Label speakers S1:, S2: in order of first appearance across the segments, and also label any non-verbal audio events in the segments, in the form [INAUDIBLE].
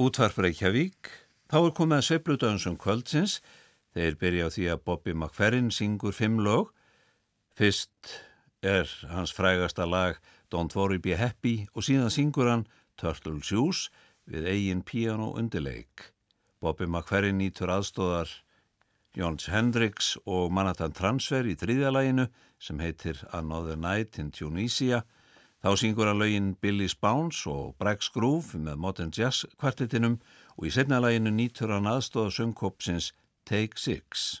S1: Útvarp Reykjavík, þá er komið að svepludönsum kvöldsins. Þeir byrja á því að Bobby McFerrin syngur fimm lög. Fyrst er hans frægasta lag Don't Worry Be Happy og síðan syngur hann Turtle Shoes við eigin piano undirleik. Bobby McFerrin nýtur aðstóðar Jóns Hendricks og Manhattan Transfer í þriðjalæginu sem heitir Another Night in Tunisia Þá syngur hann laugin Billy's Bounce og Breck's Groove með Modern Jazz kvartetinum og í setnalæginu nýtur hann aðstóða söngkópsins Take Six.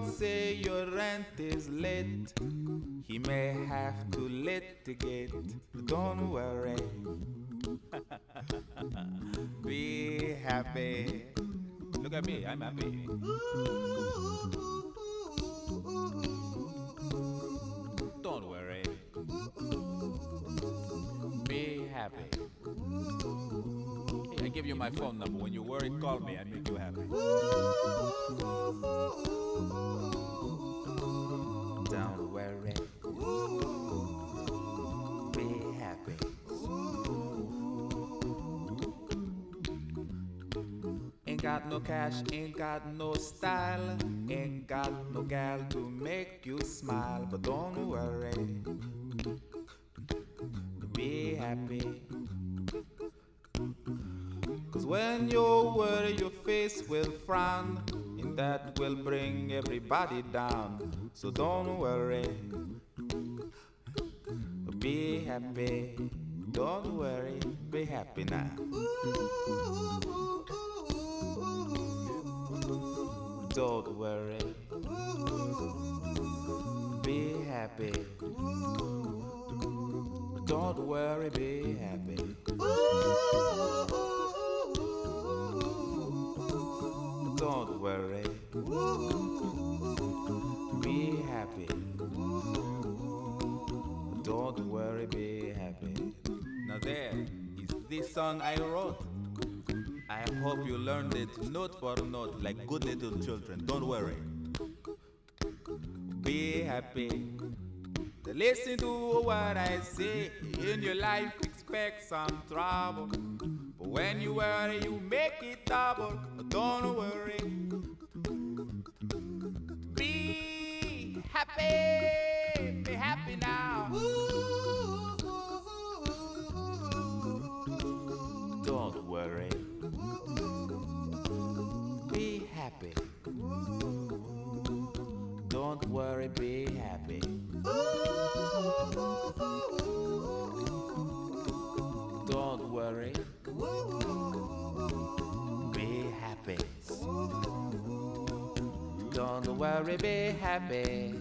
S2: landlord say your rent is late. He may have to litigate. Don't worry. [LAUGHS] be happy. Look at me, I'm happy. Don't worry. Be happy I give you my phone number. Cause when you worry, your face will frown, and that will bring everybody down. So don't worry, be happy. Don't worry, be happy now. Don't worry, be happy. Don't worry, be happy. Don't worry. Be happy. Don't worry, be happy. Now, there is this song I wrote. I hope you learned it note for note like good little children. Don't worry. Be happy. Listen to what I say. In your life, expect some trouble. But when you worry, you make it double. Don't worry. Be happy. Worry, be happy.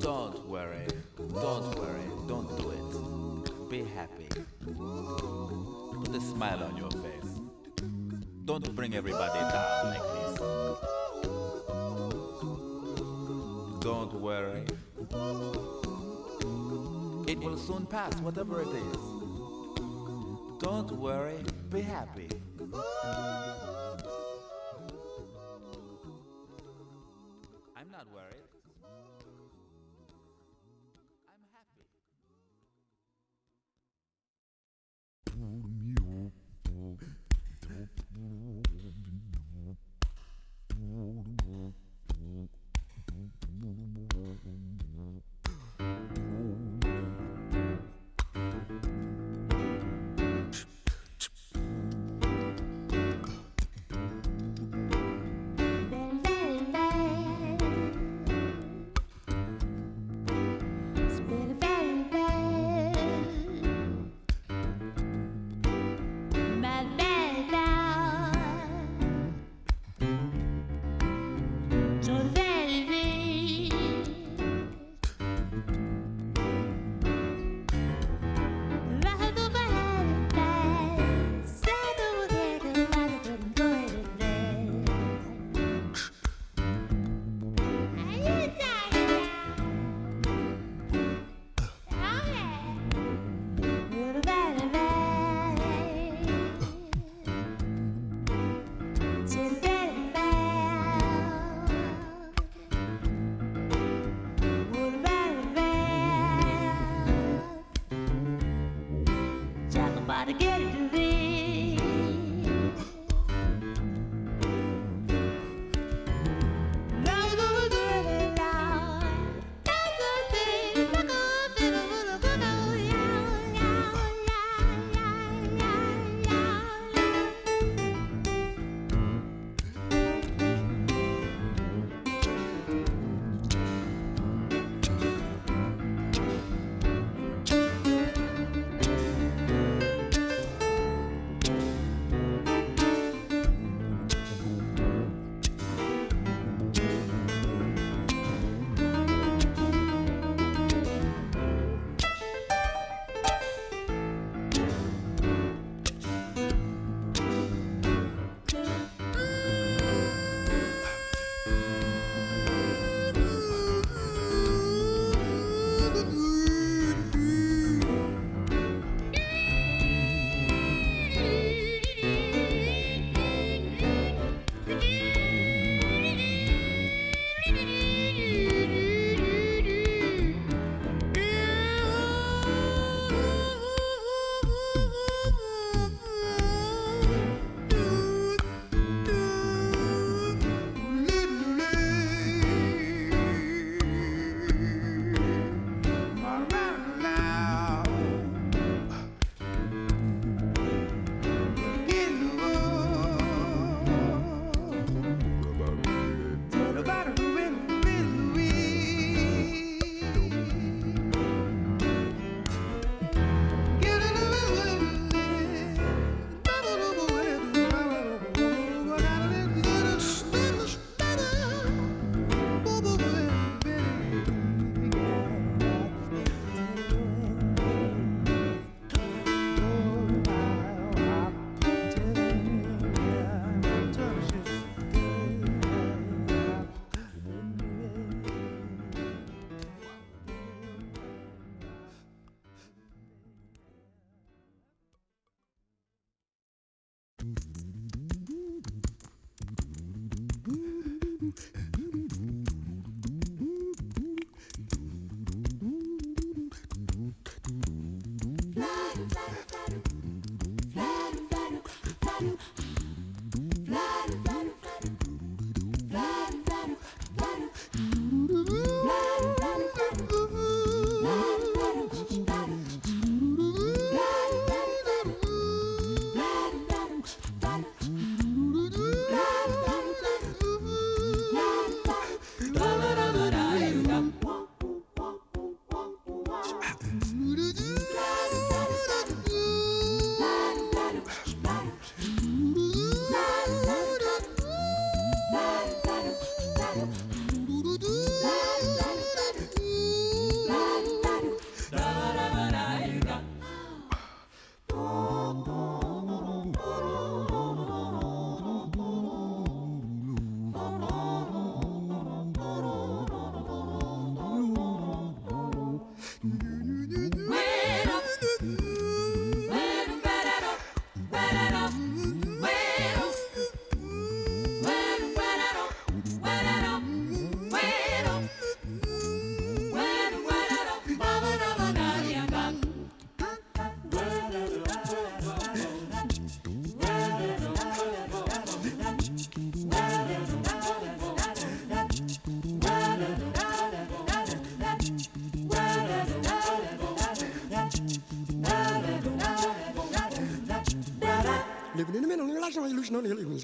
S2: Don't worry. Don't worry. Don't do it. Be happy. Put a smile on your face.
S3: Don't bring everybody down like this. Don't worry. It will soon pass, whatever it is. Don't worry, be happy. Ooh.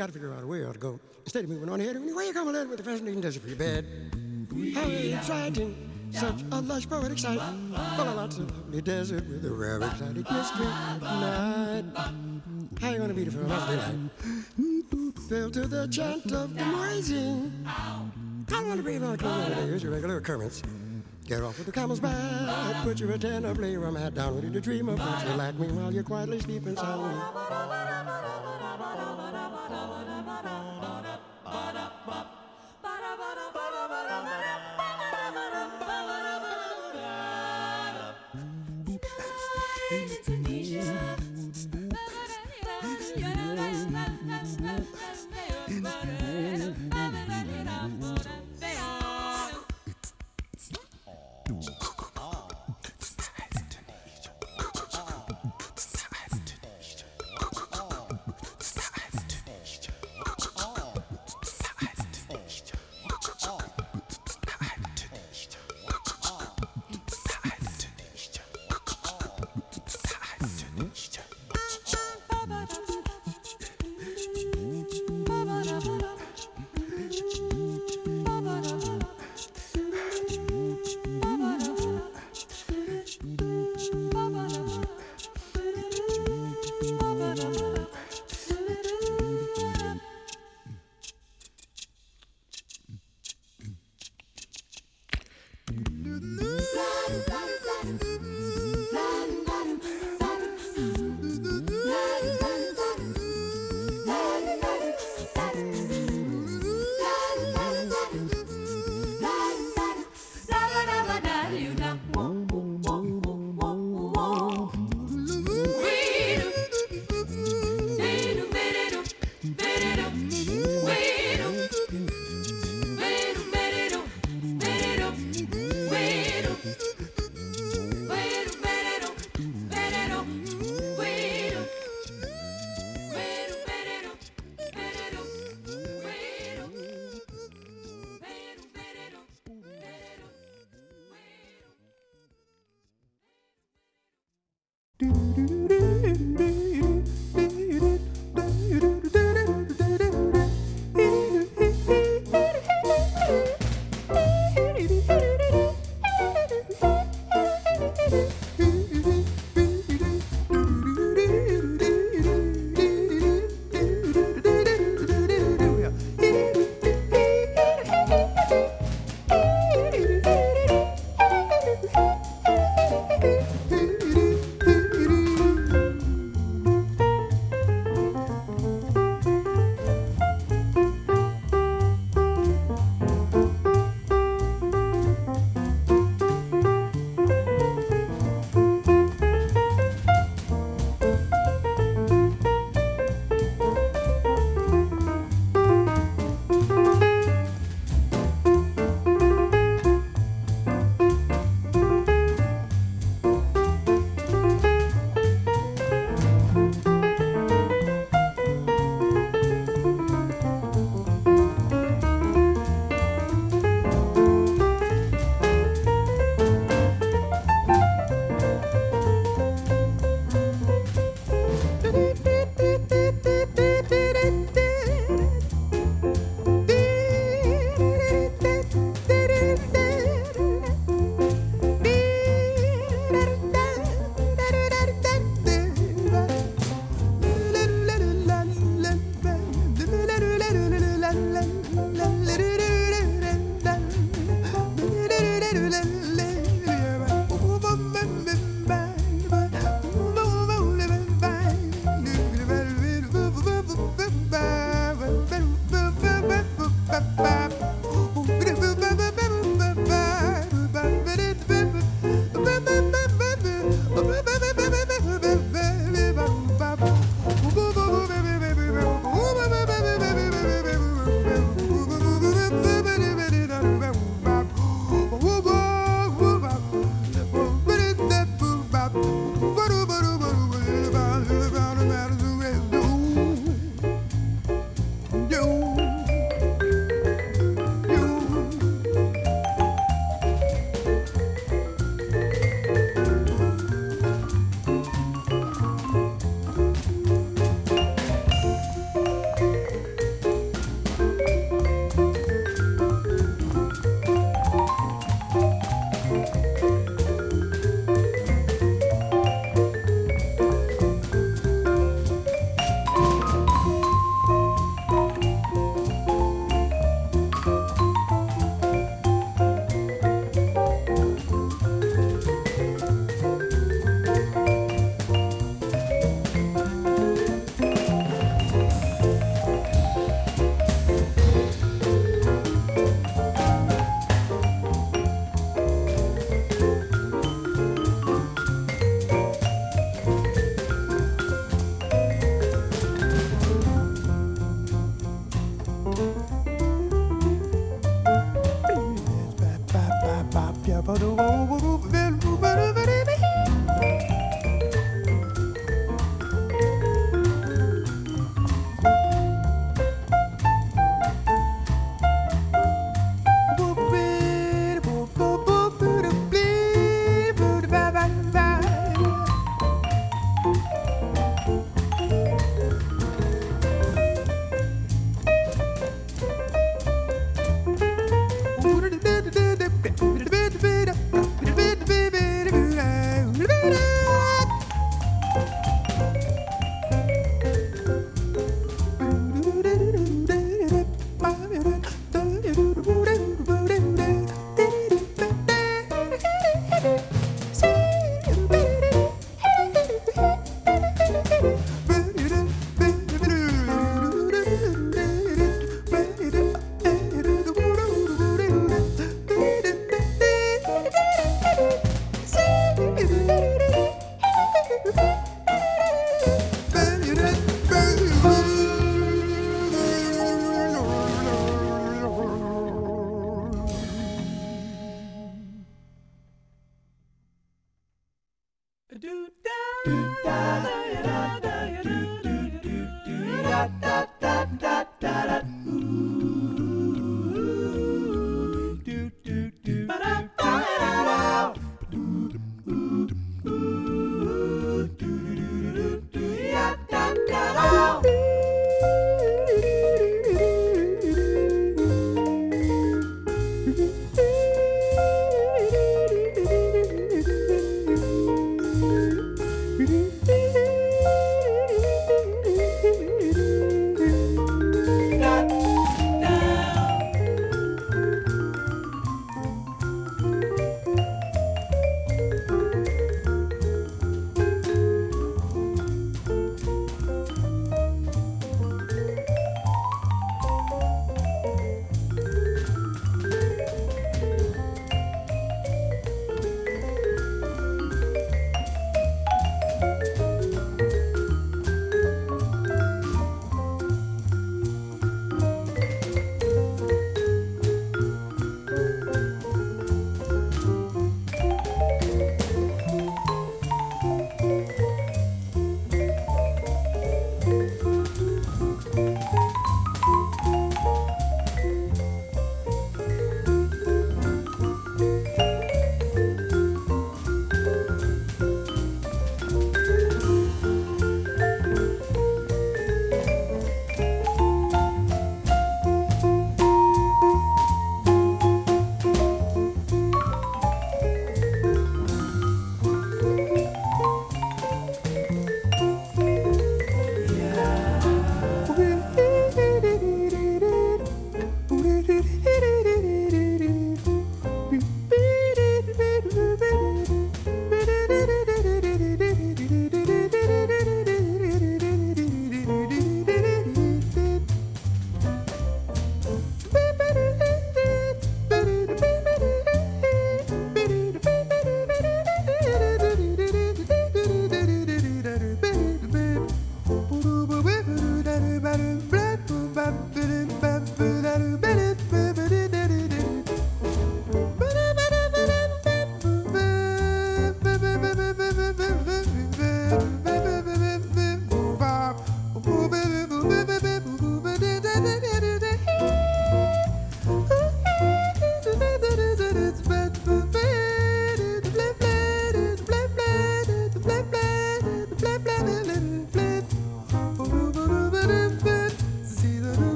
S3: Got to figure out a way how to go. Instead of moving on ahead, where you come a little with the fascinating desert for your bed. How exciting! Such a lush poetic sight, full of lots of lovely desert with a rare exotic mystery night. How you gonna it for another daylight? Fell to the chant of the noisy. I close over there. Here's your regular occurrence. Get off with the camel's back, put your antenna, play your hat down, ready to dream of what you like me while you're quietly sleeping soundly.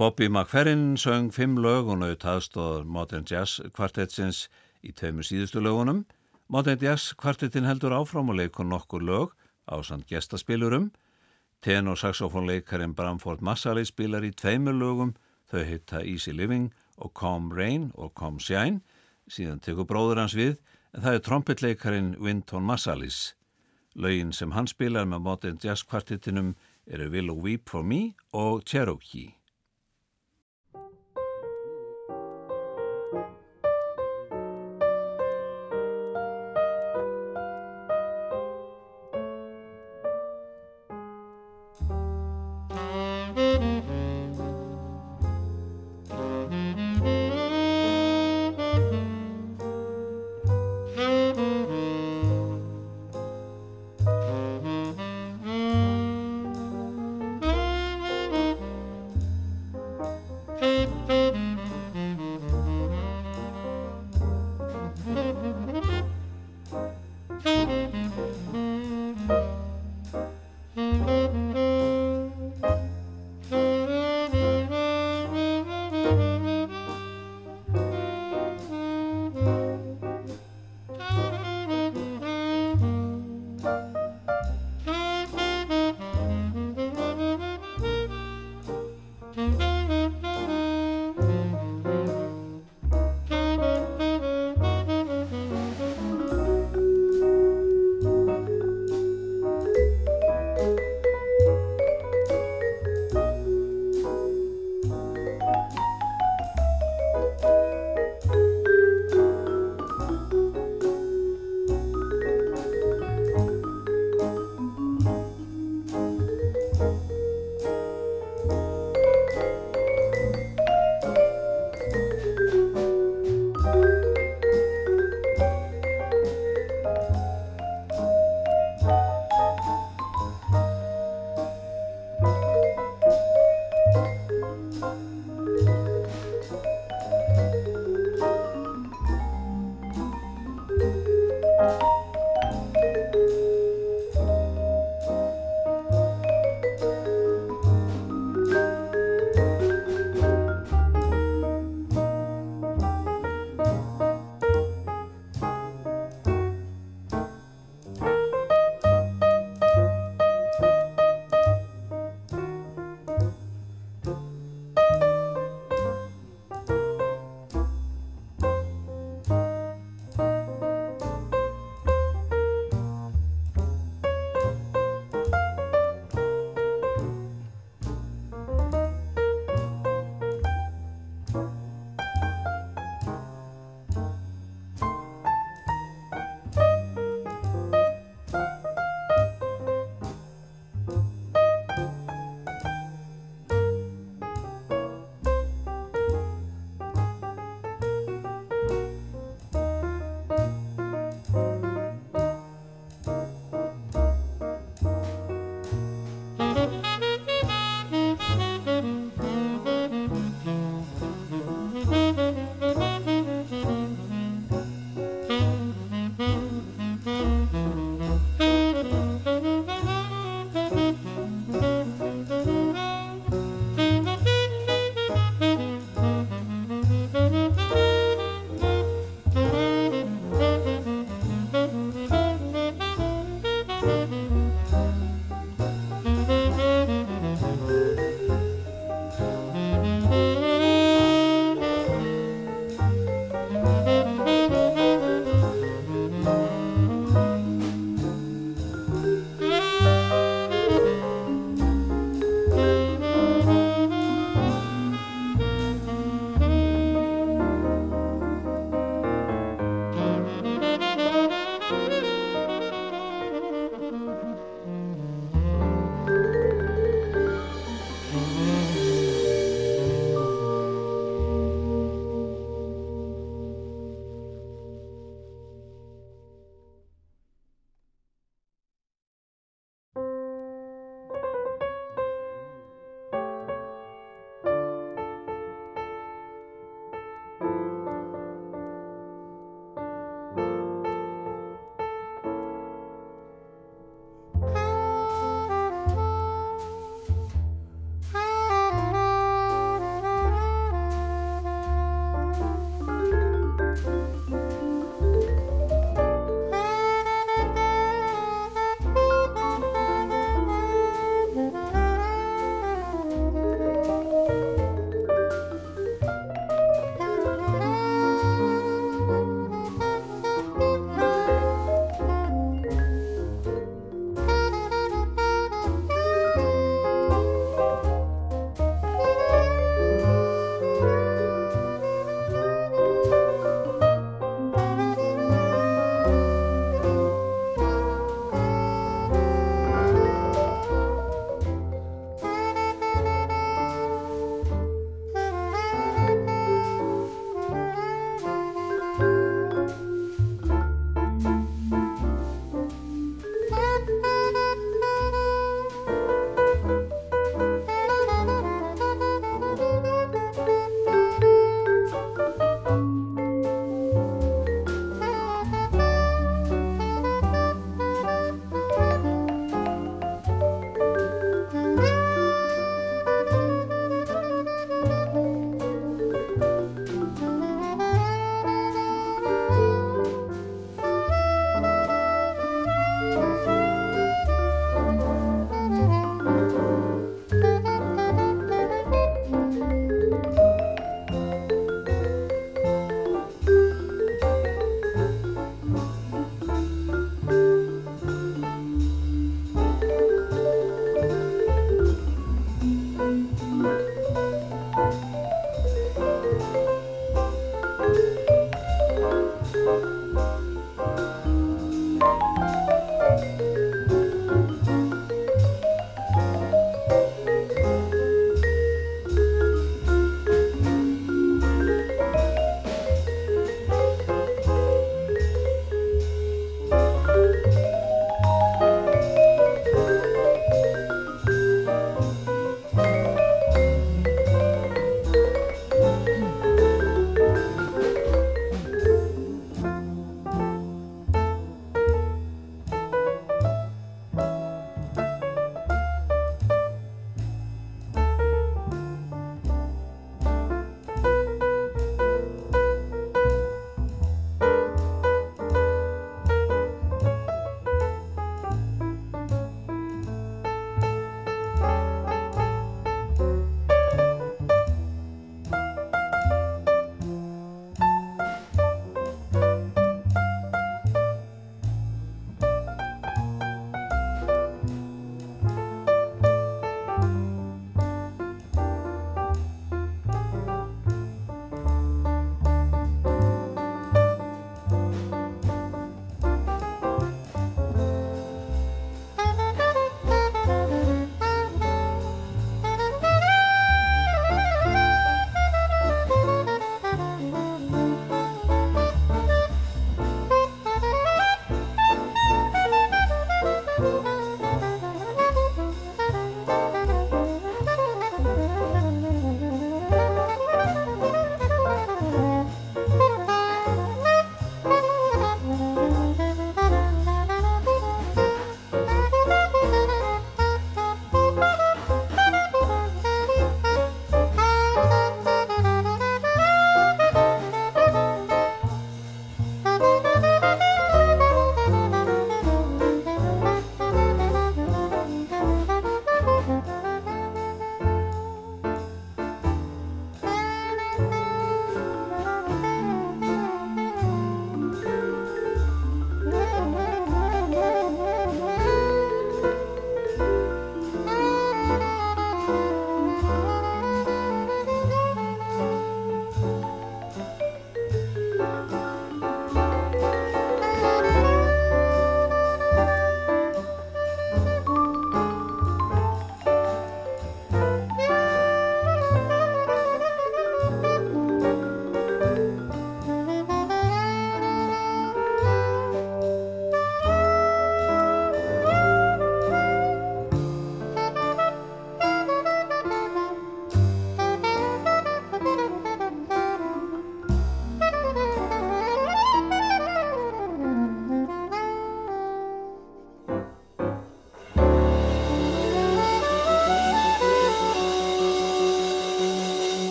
S1: Bobby McFerrin söng fimm lög og naut aðstóðar Modern Jazz kvartettsins í tveimur síðustu lögunum. Modern Jazz kvartettin heldur áfram og leikur nokkur lög á samt gestaspilurum. Ten- og saxofónleikarin Bramford Massali spilar í tveimur lögum, þau heita Easy Living og Calm Rain og Calm Shine, síðan tekur bróður hans við, en það er trompetleikarin Winton Massalis. Lögin sem hann spilar með Modern Jazz kvartettinum eru Willow Weep for Me og Cherokee.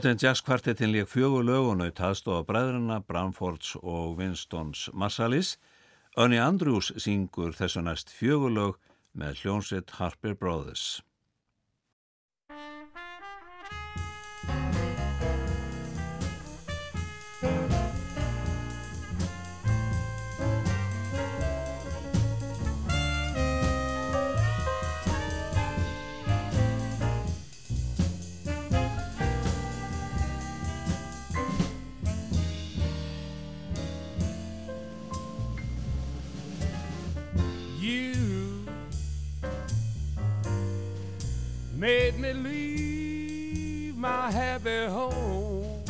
S1: Modern Jazz kvartettin leik fjögur lög og naut aðstofa bræðrana Bramfords og Winstons Marsalis. Önni Andrews syngur þessu næst fjögur lög með hljónsitt Harper Brothers.
S4: Made me leave my happy home.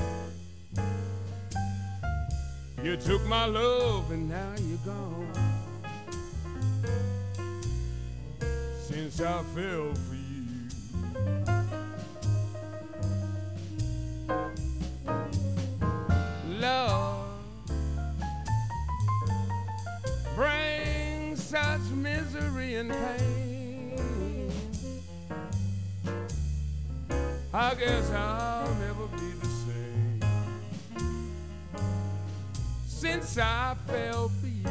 S4: You took my love and now you're gone. Since I fell for you. Love brings such misery and pain. I guess I'll never be the same since I fell for you.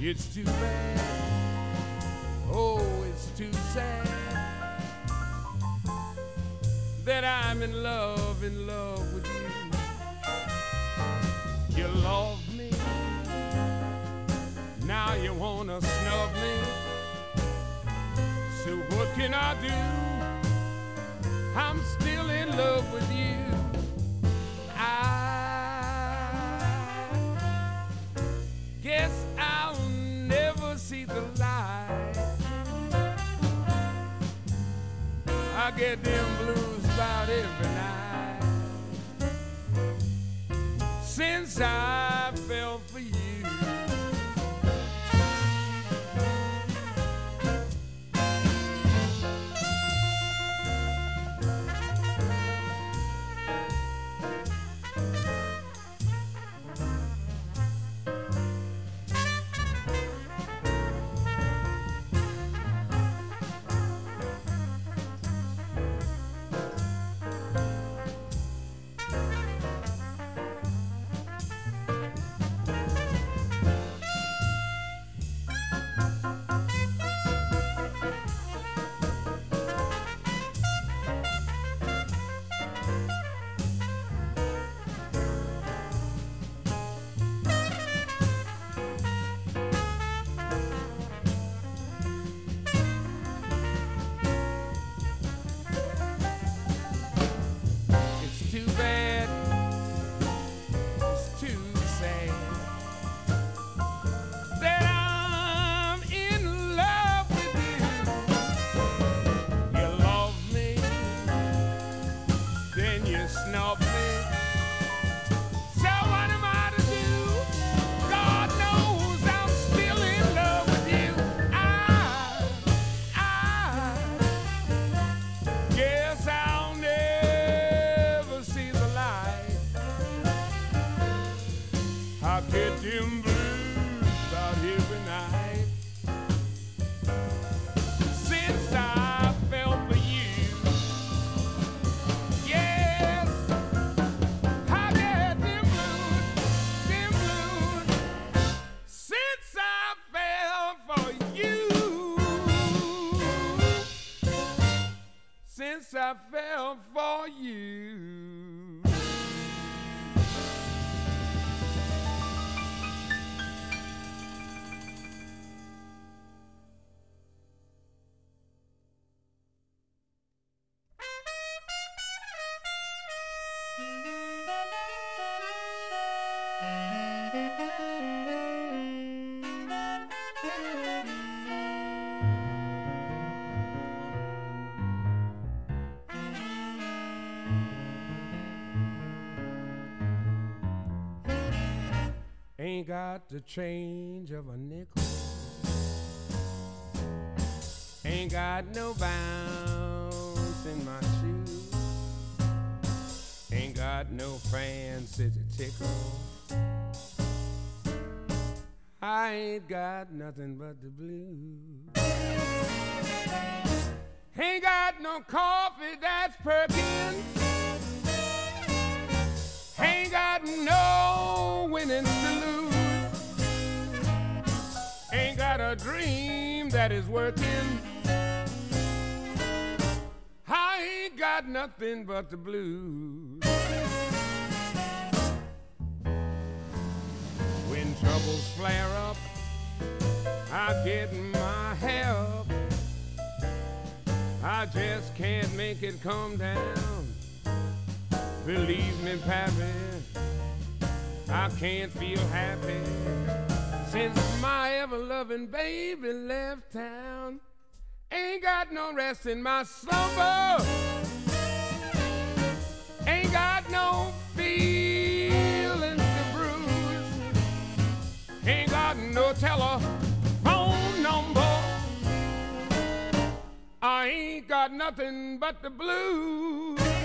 S4: It's too bad. Oh, it's too sad that I'm in love, in love with you. You love now you wanna snub me. So what can I do? I'm still in love with you. I guess I'll never see the light. I get them blues about every night since I fell for you. Ain't got the change of a nickel. Ain't got no bounce in my shoes. Ain't got no fancy to tickle. I ain't got nothing but the blues. Ain't got no coffee that's perking. Ain't got no winnings to lose. A dream that is working. I ain't got nothing but the blues. When troubles flare up, I get my help. I just can't make it come down. Believe me, Pappy, I can't feel happy since my ever loving baby left town. Ain't got no rest in my slumber. Ain't got no feelings to bruise. Ain't got no telephone number. I ain't got nothing but the blues.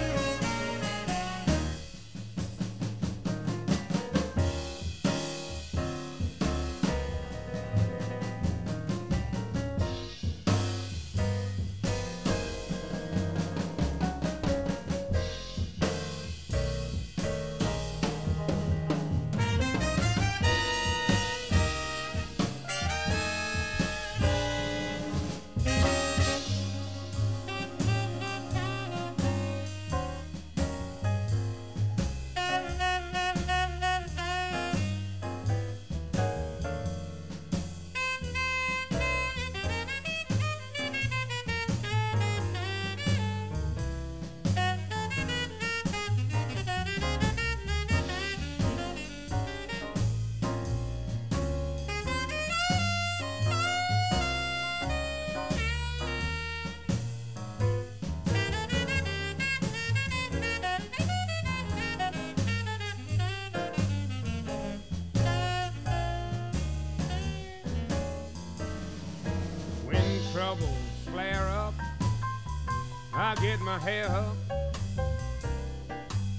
S4: Hair up.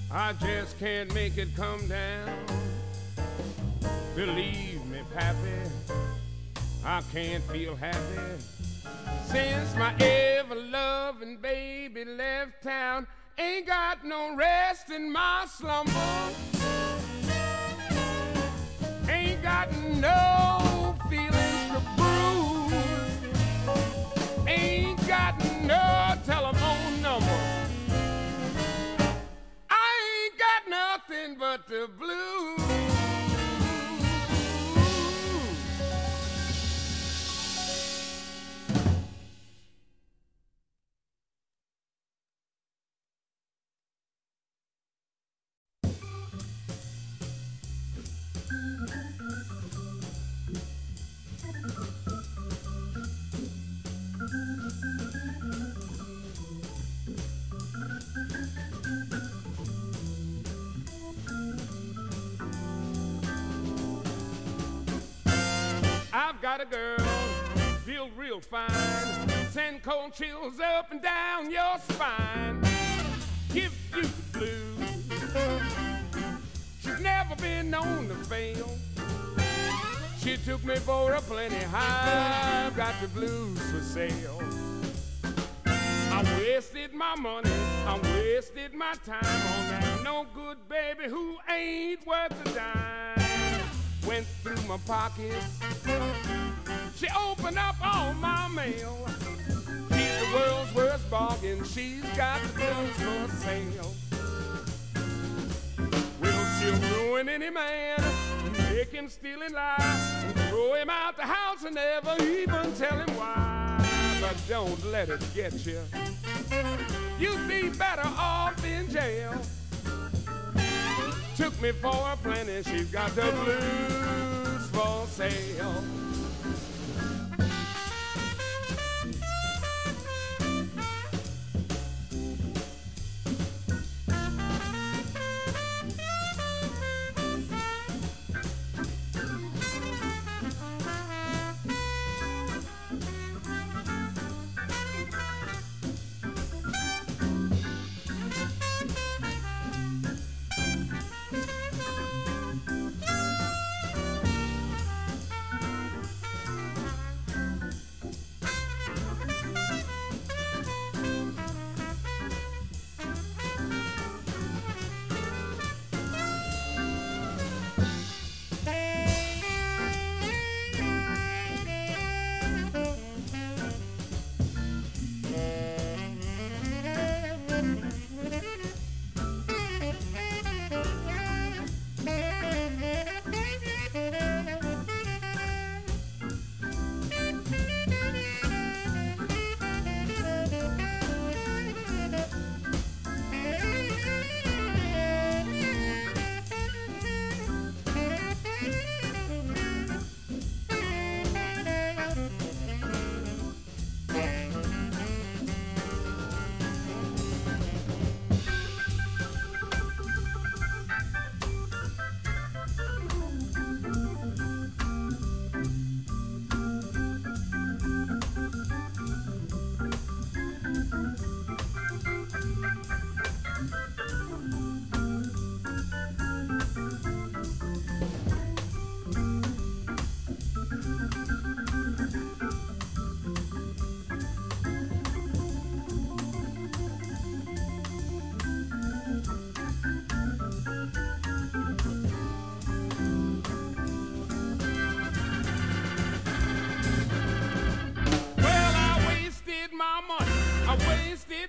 S4: I just can't make it come down. Believe me, Pappy, I can't feel happy since my ever loving baby left town. Ain't got no rest in my slumber. Ain't got no feelings the blues. I've got a girl, feel real fine. Send cold chills up and down your spine. Give you the blues. She's never been known to fail. She took me for a plenty high. I've got the blues for sale. I wasted my money, I wasted my time on that no good baby who ain't worth a dime. Went through my pockets, she opened up all my mail. She's the world's worst bargain, she's got the blues for sale. Well, she'll ruin any man, make him steal and lie, throw him out the house and never even tell him why. But don't let it get you. You'd be better off in jail. Took me for a plenty, she's got the blues for sale.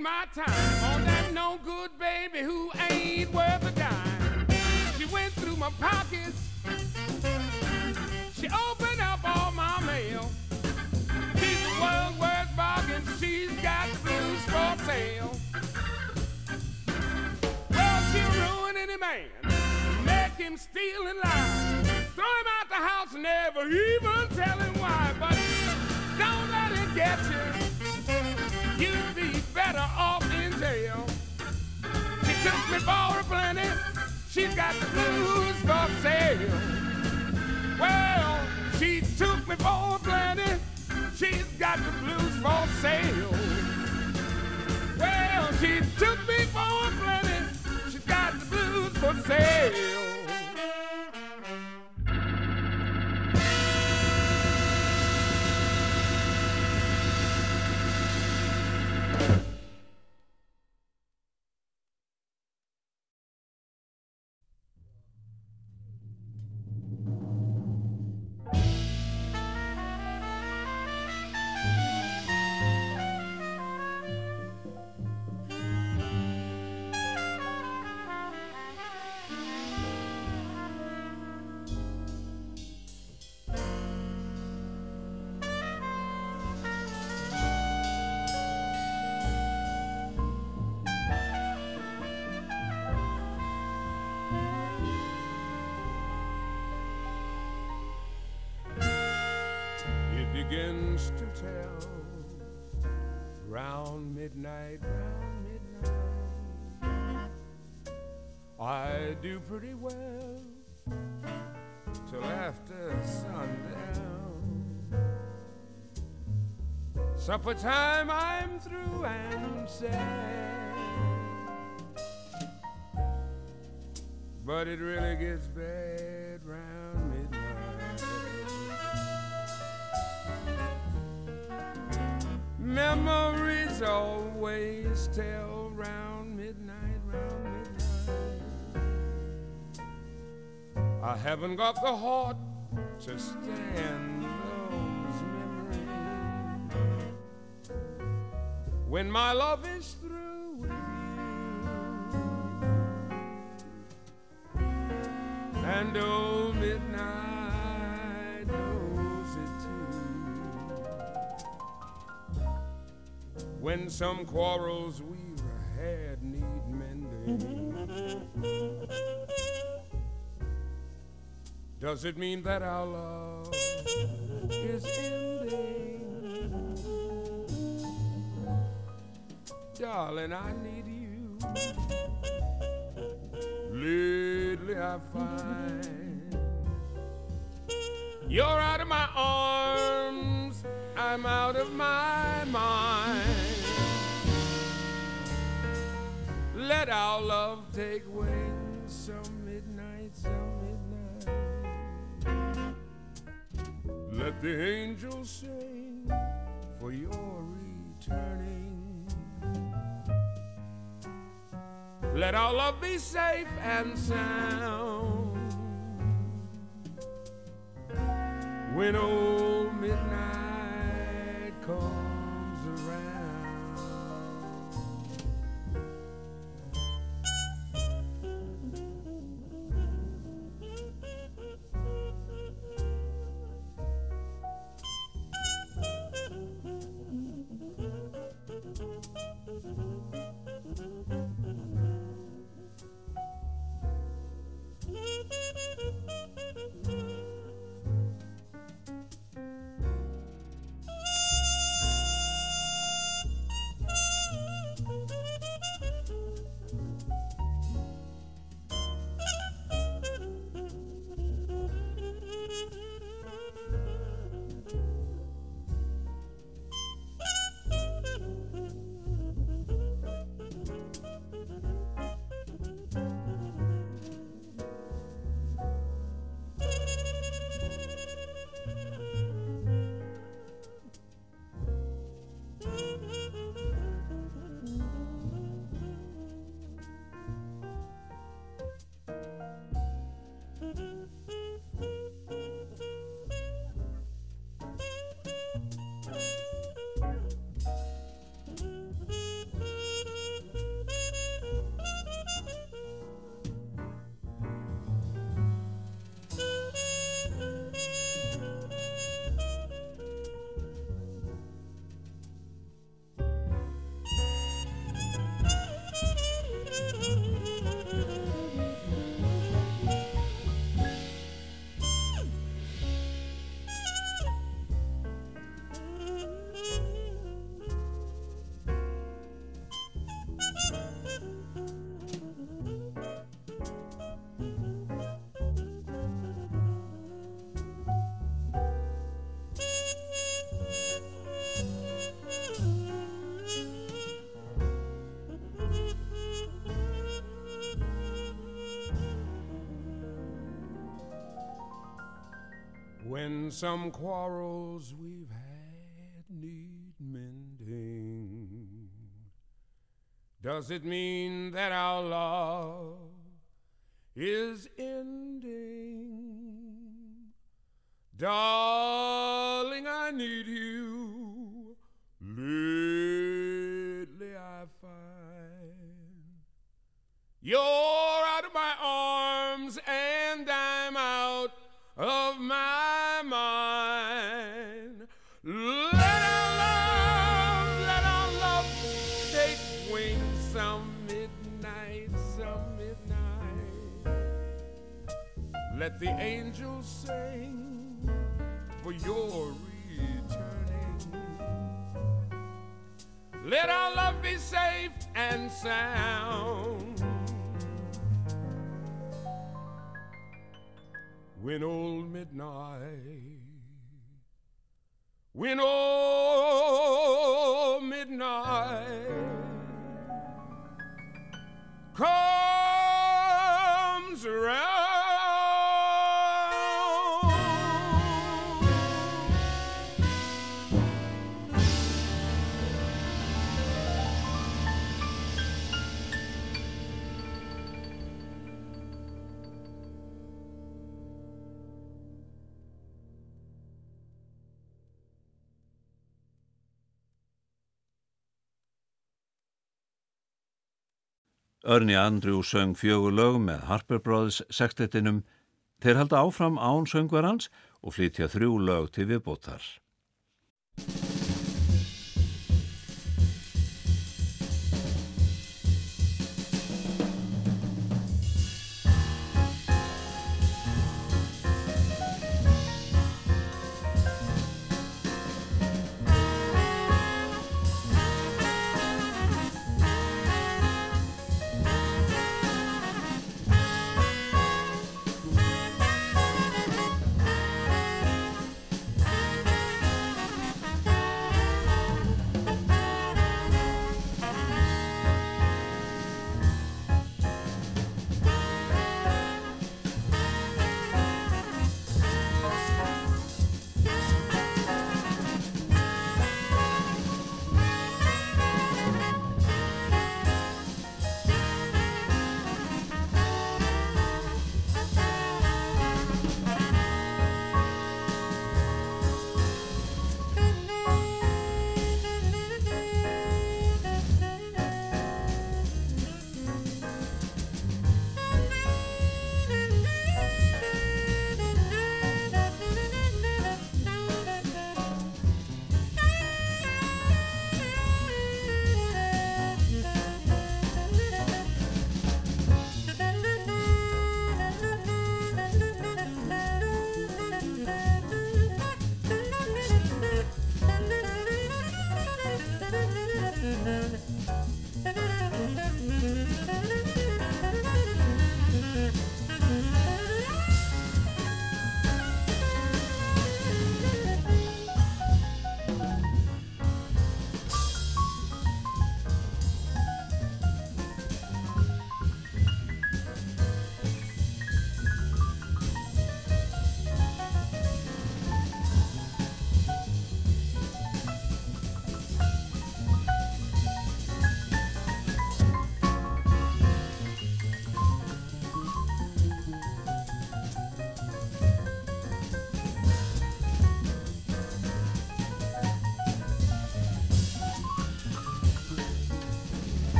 S4: My time on that no good baby who ain't worth a dime. She went through my pockets. She opened up all my mail. She's the world's worst bargain. She's got the blues for sale. Well, she'll ruin any man, make him steal and lie, throw him out the house, never even tell him why. But don't let it get you. Me for a plenty. She's got the blues for sale. Well, she took me for a plenty. She's got the blues for sale. Well, she took me for a plenty. She's got the blues for sale. Supper time, I'm through and sad. But it really gets bad round midnight. Memories always tell round midnight, round midnight. I haven't got the heart to stand When my love is through with you, and old midnight knows it too when some quarrels we've had need mending. Does it mean that our love is ending? Darling, I need you. Lately I find you're out of my arms, I'm out of my mind. Let our love take wings some midnight, some midnight. Let the angels sing for your returning. Let our love be safe and sound. When old midnight comes some quarrels we've had need mending, does it mean that our love is ending? Darling, angels sing for your returning. Let our love be safe and sound. When old midnight, when old
S1: Örni Andrew söng fjögur lög með Harper Brothers sektettinum. Þeir halda áfram án söngvarans og flytja þrjú lög til viðbótar.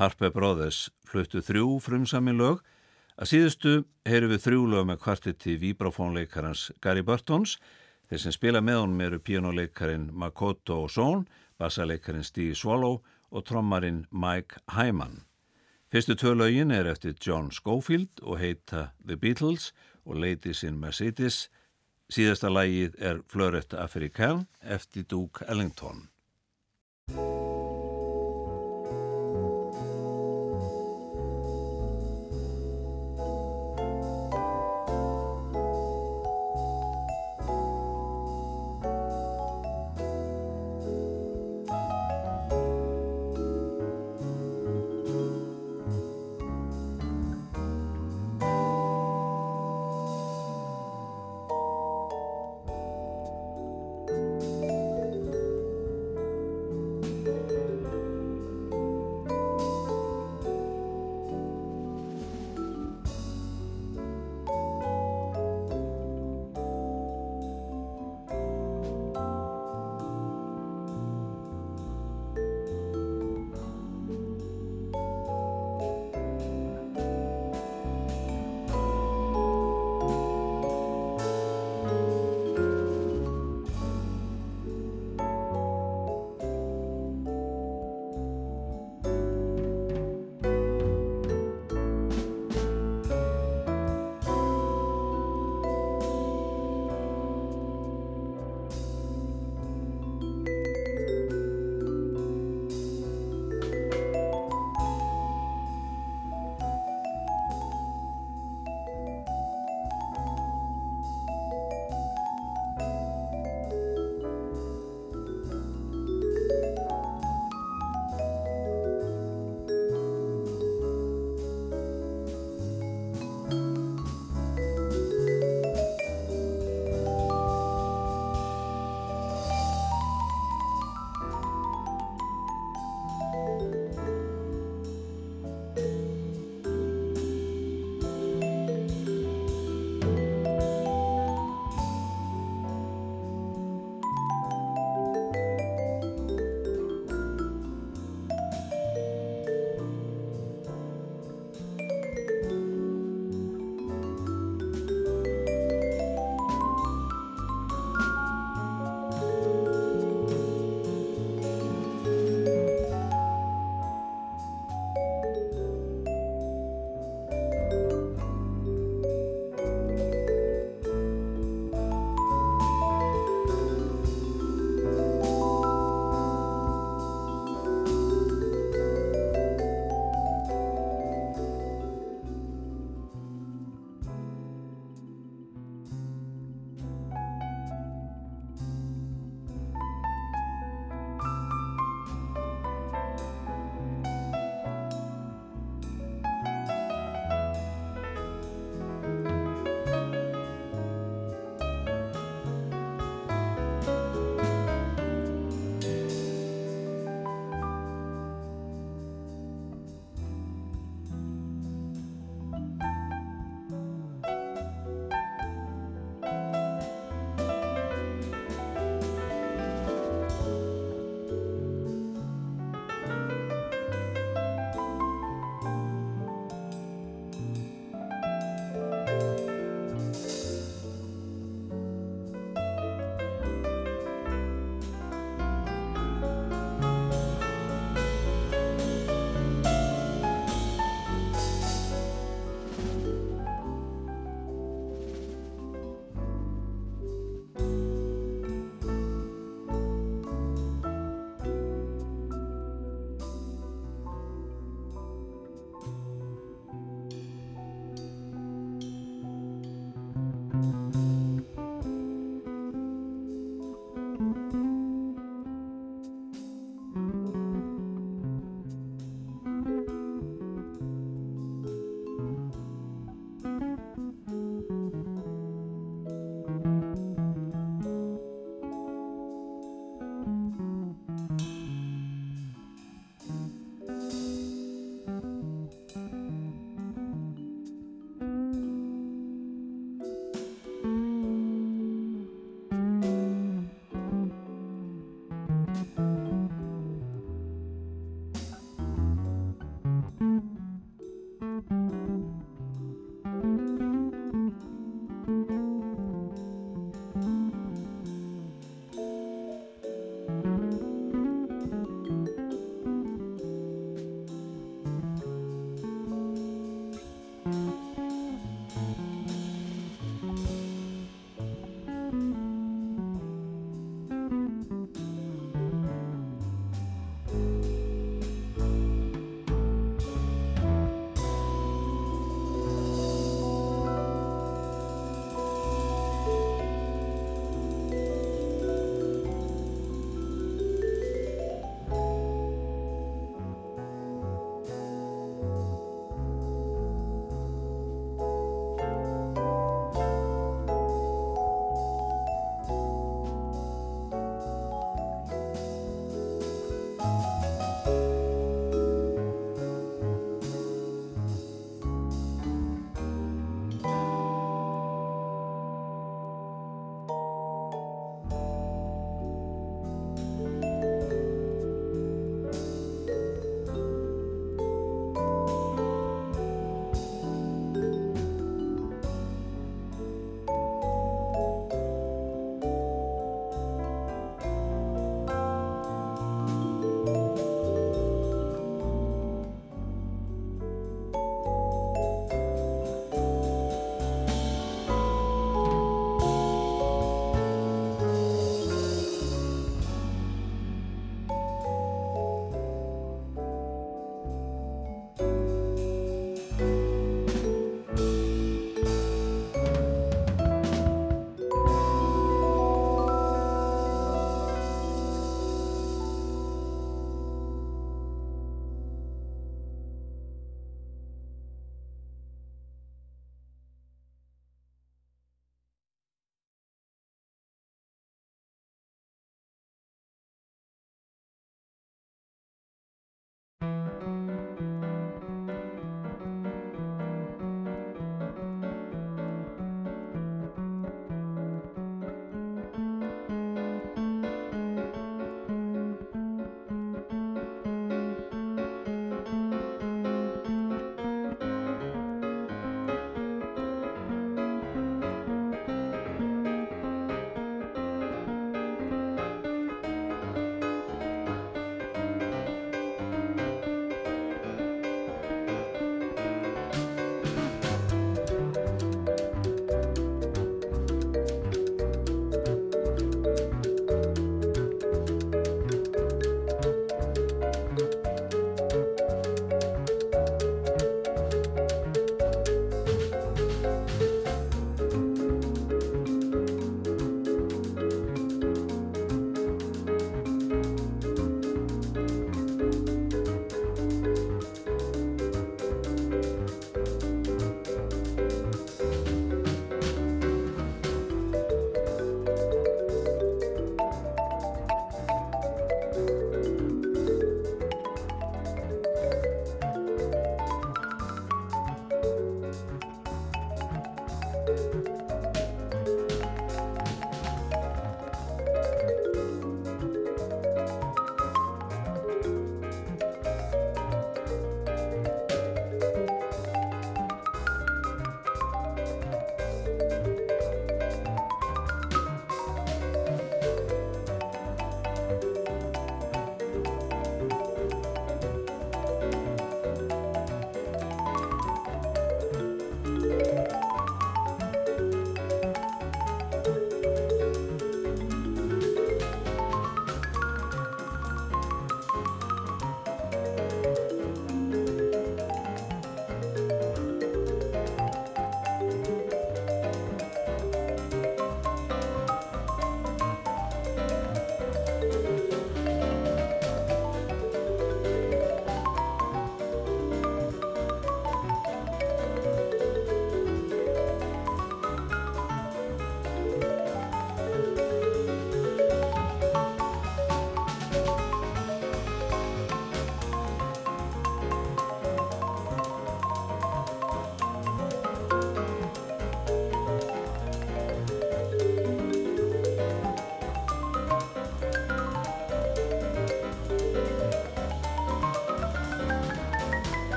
S1: Harpe Brothers fluttu þrjú frumsami lög. Að síðustu heyru við þrjú lög með kvartetti vibrafónleikarans Gary Burtons. Þeir sem spila með honum eru píjónuleikarin Makoto Son, bassaleikarin Steve Swallow og trommarin Mike Hyman. Fyrstu tvö lögin er eftir John Schofield og heita The Beatles og Ladies in Mercedes. Síðasta lagið er Floretta African eftir Duke Ellington.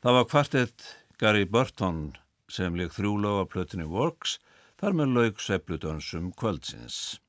S1: Það var kvartett Gary Burton sem leik þrjú lög á plötunni Works þar með lauk svepludönsum kvöldsins.